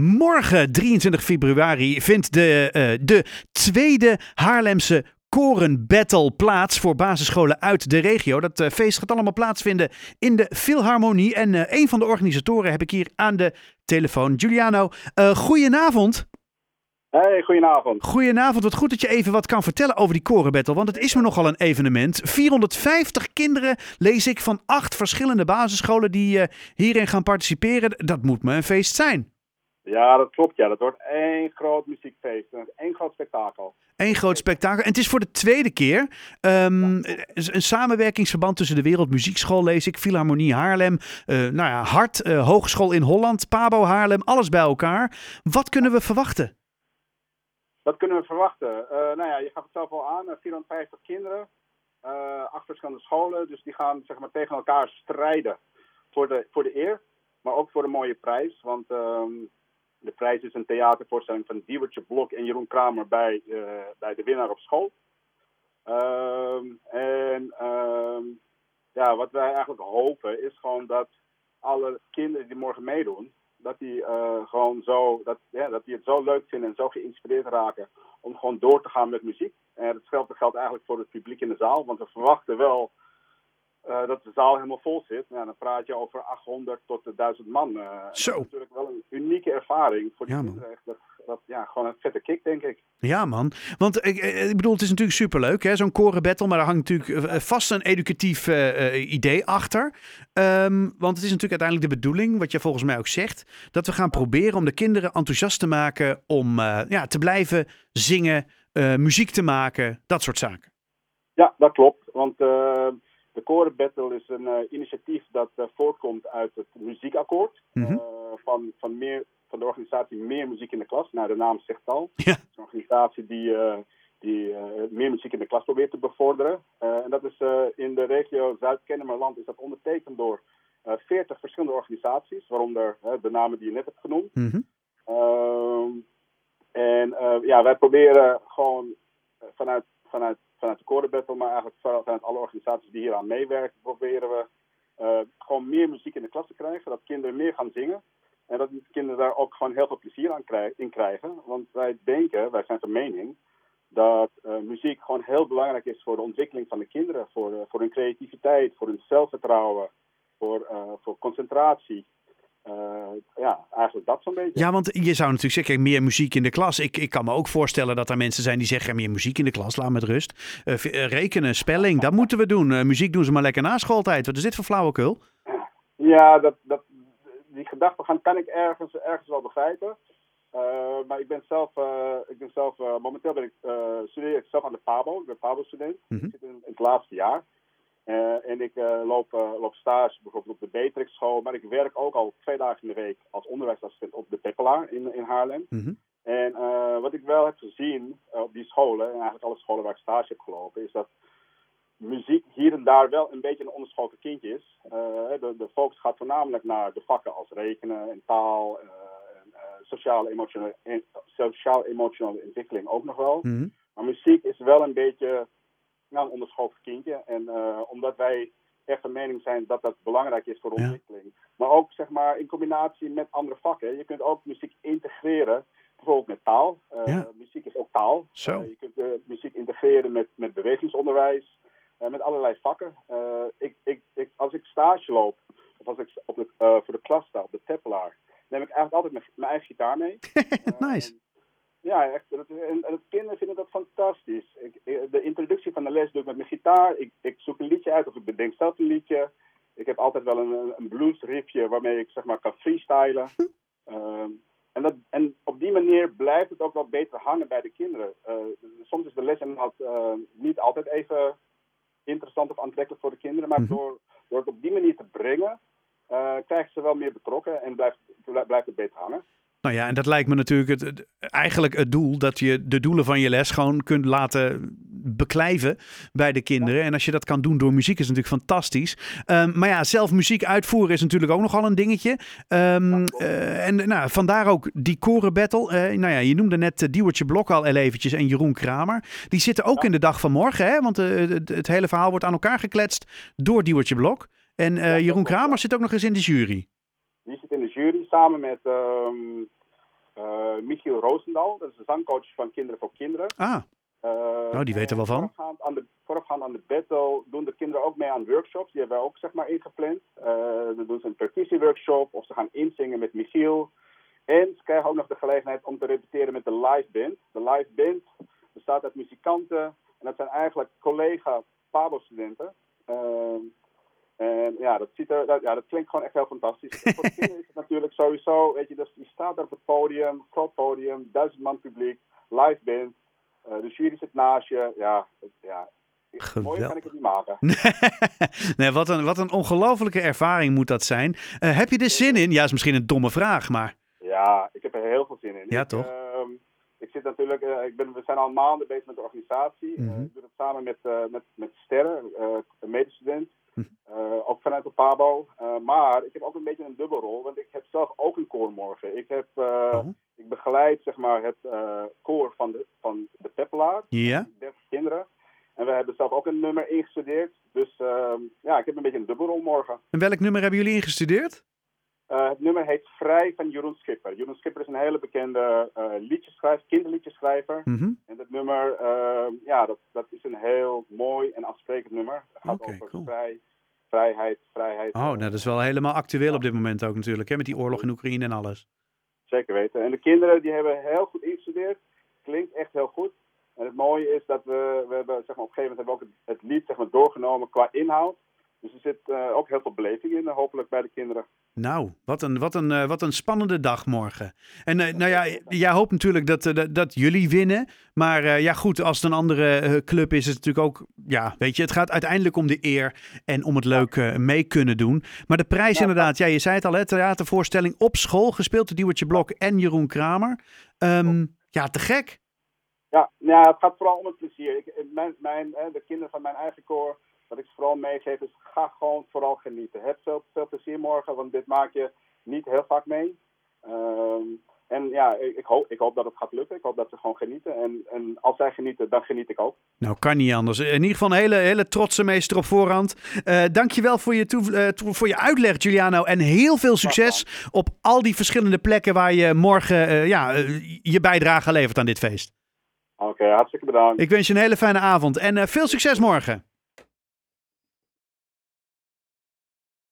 Morgen, 23 februari, vindt de, uh, de tweede Haarlemse Korenbattle plaats voor basisscholen uit de regio. Dat uh, feest gaat allemaal plaatsvinden in de Philharmonie. En uh, een van de organisatoren heb ik hier aan de telefoon. Giuliano, goedenavond. Hey, goedenavond. Goedenavond, wat goed dat je even wat kan vertellen over die korenbattle, want het is me nogal een evenement. 450 kinderen, lees ik, van acht verschillende basisscholen die hierin gaan participeren. Dat moet me een feest zijn. Ja, dat klopt. Ja. Dat wordt één groot muziekfeest. Één groot spektakel. Eén groot spektakel. En het is voor de tweede keer um, een samenwerkingsverband tussen de Wereldmuziekschool, lees ik, Philharmonie Haarlem, uh, nou ja, Hart, uh, Hogeschool in Holland, Pabo Haarlem, alles bij elkaar. Wat kunnen we verwachten? Wat kunnen we verwachten? Uh, nou ja, je gaf het zelf al aan, 450 kinderen, acht verschillende scholen. Dus die gaan zeg maar, tegen elkaar strijden voor de, voor de eer, maar ook voor een mooie prijs. Want um, de prijs is een theatervoorstelling van Diewertje Blok en Jeroen Kramer bij, uh, bij de winnaar op school. Um, en um, ja, wat wij eigenlijk hopen is gewoon dat alle kinderen die morgen meedoen, dat die uh, gewoon zo, dat, ja, dat die het zo leuk vinden en zo geïnspireerd raken om gewoon door te gaan met muziek. En dat geldt eigenlijk voor het publiek in de zaal, want we verwachten wel uh, dat de zaal helemaal vol zit. Ja, dan praat je over 800 tot 1000 man. Uh, Zo. Dat is natuurlijk wel een unieke ervaring voor die ja, kinderen. Dat, dat, ja, gewoon een vette kick, denk ik. Ja, man. Want ik, ik bedoel, het is natuurlijk superleuk, zo'n korenbattle. Maar daar hangt natuurlijk vast een educatief uh, idee achter. Um, want het is natuurlijk uiteindelijk de bedoeling, wat je volgens mij ook zegt, dat we gaan proberen om de kinderen enthousiast te maken om ja, te blijven zingen, muziek te maken, dat soort zaken. Ja, dat klopt. Want de Koren Battle is een uh, initiatief dat uh, voortkomt uit het muziekakkoord mm -hmm. uh, van, van, meer, van de organisatie Meer Muziek in de Klas. Nou, de naam zegt al. Ja. Het is een organisatie die, die meer muziek in de klas probeert te bevorderen. en dat is in de regio Zuid-Kennemerland is dat ondertekend door 40 verschillende organisaties, waaronder de namen die je net hebt genoemd. Mm -hmm. en ja, wij proberen gewoon vanuit, vanuit vanuit de Core Battle, maar eigenlijk vanuit alle organisaties die hier aan meewerken, proberen we uh, gewoon meer muziek in de klas te krijgen. Dat kinderen meer gaan zingen. En dat kinderen daar ook gewoon heel veel plezier aan krijgen, in krijgen. Want wij denken, wij zijn van mening, dat uh, muziek gewoon heel belangrijk is voor de ontwikkeling van de kinderen. Voor, uh, voor hun creativiteit, voor hun zelfvertrouwen, voor, voor concentratie. Uh, ja, eigenlijk dat zo'n beetje. Ja, want je zou natuurlijk zeggen, meer muziek in de klas. Ik, ik kan me ook voorstellen dat er mensen zijn die zeggen, meer muziek in de klas, laat met rust. Uh, rekenen, spelling, dat moeten we doen. Muziek doen ze maar lekker na schooltijd. Wat is dit voor flauwekul? Ja, dat, dat, die gedachtegang kan ik ergens, ergens wel begrijpen. maar ik ben zelf, ik ben zelf momenteel ben ik, studeer ik zelf aan de PABO. Ik ben PABO-student. Mm -hmm. Ik zit in, in het laatste jaar. Uh, en ik uh, loop, uh, loop stage bijvoorbeeld op de Beatrix school, maar ik werk ook al twee dagen in de week als onderwijsassistent op de Peppelaar in, in Haarlem. Mm -hmm. En wat ik wel heb gezien op die scholen, en eigenlijk alle scholen waar ik stage heb gelopen, is dat muziek hier en daar wel een beetje een onderschoten kindje is. de, de focus gaat voornamelijk naar de vakken als rekenen en taal, en, sociaal-emotionele sociaal -emotionele ontwikkeling ook nog wel. Mm -hmm. Maar muziek is wel een beetje nou, een onderschoven kindje. En uh, omdat wij echt van mening zijn dat dat belangrijk is voor ontwikkeling. Ja. Maar ook zeg maar in combinatie met andere vakken. Je kunt ook muziek integreren, bijvoorbeeld met taal. Uh, ja. Muziek is ook taal. Zo. Uh, je kunt muziek integreren met, met bewegingsonderwijs, met allerlei vakken. Ik, ik, ik, als ik stage loop, of als ik op de, voor de klas sta, op de Teppelaar, neem ik eigenlijk altijd mijn, mijn eigen gitaar mee. nice. Ja, echt. En, en kinderen vinden dat fantastisch. Ik, de introductie les doe ik met mijn gitaar. Ik, ik zoek een liedje uit of ik bedenk zelf een liedje. Ik heb altijd wel een, een bluesriffje waarmee ik zeg maar kan freestylen. um, en, dat, en op die manier blijft het ook wel beter hangen bij de kinderen. Uh, soms is de lesinhoud uh, niet altijd even interessant of aantrekkelijk voor de kinderen. Maar door, door het op die manier te brengen, uh, krijgen ze wel meer betrokken en blijft, blijft het beter hangen. Nou ja, en dat lijkt me natuurlijk het, eigenlijk het doel dat je de doelen van je les gewoon kunt laten beklijven bij de kinderen. En als je dat kan doen door muziek is natuurlijk fantastisch. Um, maar ja, zelf muziek uitvoeren is natuurlijk ook nogal een dingetje. Um, uh, en nou, vandaar ook die korenbattle. Uh, nou ja, je noemde net uh, Diewertje Blok al eventjes en Jeroen Kramer. Die zitten ook ja. in de dag van morgen, hè? Want het, het hele verhaal wordt aan elkaar gekletst door Diewertje Blok. En ja, Jeroen Kramer zit ook nog eens in de jury. Die zit in de jury samen met, um, Michiel Roosendaal. Dat is de zangcoach van Kinderen voor Kinderen. Ah, nou, die weten wel van. Voorafgaand aan, de, voorafgaand aan de battle doen de kinderen ook mee aan workshops. Die hebben we ook zeg maar ingepland. Uh, dan doen ze een percussieworkshop of ze gaan inzingen met Michiel. En ze krijgen ook nog de gelegenheid om te repeteren met de live band. De live band bestaat uit muzikanten. En dat zijn eigenlijk collega Pabo-studenten. Uh, en ja dat, ziet er, dat, ja, dat klinkt gewoon echt heel fantastisch. Voor de kinderen is het natuurlijk sowieso, weet je, dus staat daar op het podium, groot podium, duizend man publiek, live band. Uh, de jury zit naast je. Ja, ja. Mooier kan ik het niet maken. nee, wat een, wat een ongelofelijke ervaring moet dat zijn. Uh, heb je er zin in? Ja, is misschien een domme vraag, maar... Ja, ik heb er heel veel zin in. Ja, ik, toch? Uh, ik zit natuurlijk... Uh, ik ben, we zijn al maanden bezig met de organisatie. Mm -hmm. ik doe het samen met, met, met Sterren, een medestudent. Mhm. Ook vanuit de Pabo. Maar ik heb ook een beetje een dubbelrol, want ik heb zelf ook een koor morgen. Ik, heb, oh. Ik begeleid zeg maar, het koor van de, van de Peppelaar. Ja. 30 kinderen. En we hebben zelf ook een nummer ingestudeerd. Dus ehm, ja, ik heb een beetje een dubbelrol morgen. En welk nummer hebben jullie ingestudeerd? het nummer heet Vrij van Jeroen Schipper. Jeroen Schipper is een hele bekende liedjeschrijver, kinderliedjeschrijver. Mm -hmm. En dat nummer, ehm, ja, dat, dat is een heel mooi en afsprekend nummer. Het gaat okay, over cool. vrij, vrijheid, vrijheid. Oh, nou, dat is wel helemaal actueel op dit moment ook natuurlijk, hè, met die oorlog in Oekraïne en alles. Zeker weten. En de kinderen die hebben heel goed ingestudeerd. Klinkt echt heel goed. En het mooie is dat we, we hebben, zeg maar, op een gegeven moment hebben we ook het, lied zeg maar, doorgenomen qua inhoud. Dus er zit uh, ook heel veel beleving in, hopelijk bij de kinderen. Nou, wat een, wat een, uh, wat een spannende dag morgen. En uh, nou ja, jij hoopt natuurlijk dat, dat, dat jullie winnen. Maar ja, goed, als het een andere club is, is het natuurlijk ook... Ja, weet je, het gaat uiteindelijk om de eer en om het leuk mee kunnen doen. Maar de prijs Ja, inderdaad, ja, je zei het al, hè, theatervoorstelling op school, gespeeld door Diewertje Blok en Jeroen Kramer. Um, ja, te gek. Ja, nou, het gaat vooral om het plezier. Ik, mijn, mijn, de kinderen van mijn eigen koor wat ik vooral meegeef is, ga gewoon vooral genieten. Heb veel, veel plezier morgen, want dit maak je niet heel vaak mee. Um, en ja, ik, hoop, ik hoop dat het gaat lukken. Ik hoop dat ze gewoon genieten. En, en als zij genieten, dan geniet ik ook. Nou, kan niet anders. In ieder geval een hele, hele trotse meester op voorhand. Uh, dankjewel voor je, toe, uh, voor je uitleg, Giuliano. En heel veel succes op al die verschillende plekken waar je morgen uh, ja, je bijdrage levert aan dit feest. Oké, okay, hartstikke bedankt. Ik wens je een hele fijne avond en veel succes morgen.